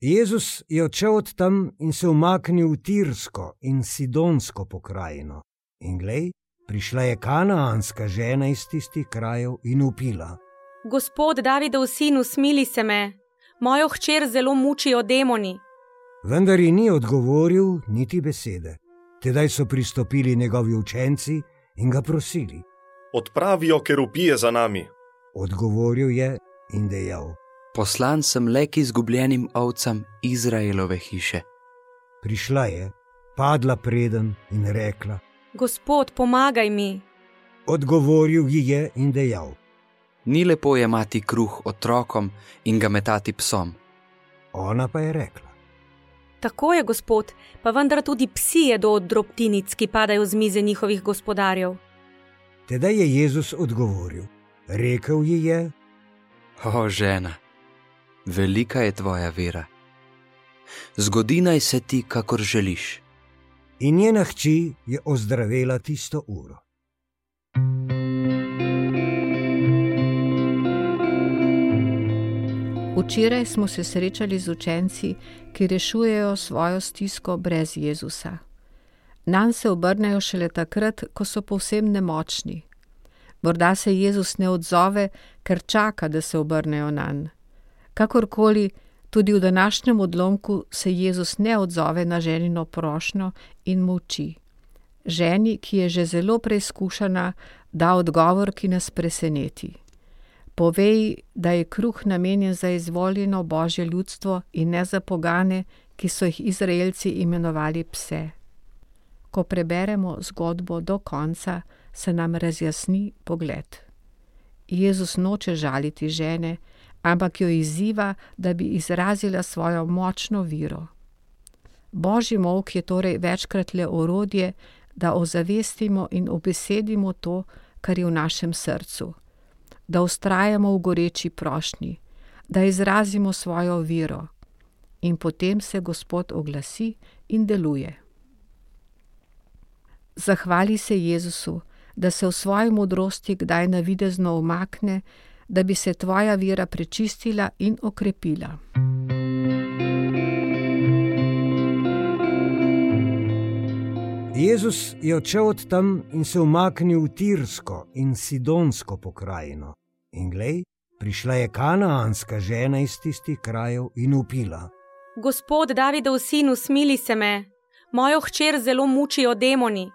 Jezus je odšel od tam in se umaknil v Tirsko in Sidonsko pokrajino. In glej, prišla je kanaanska žena iz tistih krajev in upila. Gospod Davidov sin, usmili se me, mojo hčer zelo mučijo demoni. Vendar ji ni odgovoril niti besede. Tedaj so pristopili njegovi učenci in ga prosili. Odpravijo, ker upije za nami. Odgovoril je in dejal: Poslan sem le k izgubljenim ovcam Izraelove hiše. Prišla je, padla preden in rekla: Gospod, pomagaj mi. Odgovoril ji je in dejal: Ni lepo jemati kruh otrokom in ga metati psom. Ona pa je rekla: Tako je, gospod, pa vendar tudi psi jedo od drobtinic, ki padajo z mize njihovih gospodarjev. Tedaj je Jezus odgovoril: Rekel ji je: O žena, velika je tvoja vera. Zgodi naj se ti, kakor želiš. In njena hči je ozdravela tisto uro. Včeraj smo se srečali z učenci, ki rešujejo svojo stisko brez Jezusa. Nam se obrnejo šele takrat, ko so povsem nemočni. Morda se Jezus ne odzove, ker čaka, da se obrnejo na njega. Kakorkoli, tudi v današnjem odlomku se Jezus ne odzove na ženino prošnjo in molči. Ženi, ki je že zelo preizkušena, da odgovor, ki nas preseneti. Povej, da je kruh namenjen za izvoljeno božje ljudstvo in ne za pogane, ki so jih Izraelci imenovali pse. Ko preberemo zgodbo do konca, se nam razjasni pogled. Jezus noče žaliti žene, ampak jo izziva, da bi izrazila svojo močno viro. Božji molk je torej večkrat le orodje, da ozavestimo in obesedimo to, kar je v našem srcu, da ustrajamo v goreči prošnji, da izrazimo svojo viro. In potem se Gospod oglasi in deluje. Zahvali se Jezusu, da se v svoji modrosti kdaj navidezno umakne, da bi se tvoja vera prečistila in okrepila. Jezus je odšel od tam in se umaknil v Tirsko in Sidonsko pokrajino. In glej, prišla je kanaanska žena iz tistih krajev in upila. Gospod Davidov sin, usmili se me, mojo hčer zelo mučijo demoni.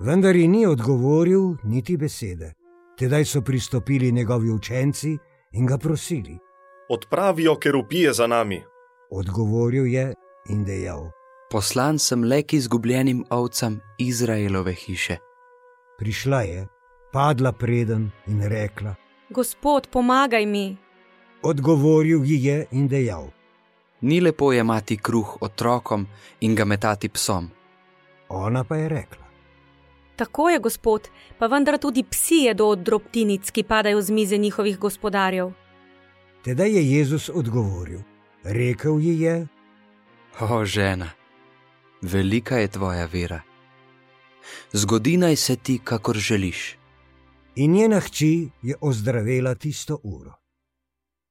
Vendar ji ni odgovoril niti besede. Tedaj so pristopili njegovi učenci in ga prosili. Odpravijo, ker upije za nami. Odgovoril je in dejal: Poslan sem le k izgubljenim ovcam Izraelove hiše. Prišla je, padla preden in rekla: Gospod, pomagaj mi. Odgovoril ji je in dejal: Ni lepo jemati kruh otrokom in ga metati psom. Ona pa je rekla: Tako je, gospod, pa vendar tudi psi jedo od drobtinic, ki padajo z mize njihovih gospodarjev. Tedaj je Jezus odgovoril: Rekel ji je: O žena, velika je tvoja vera. Zgodi naj se ti, kakor želiš. In njena hči je ozdravela tisto uro.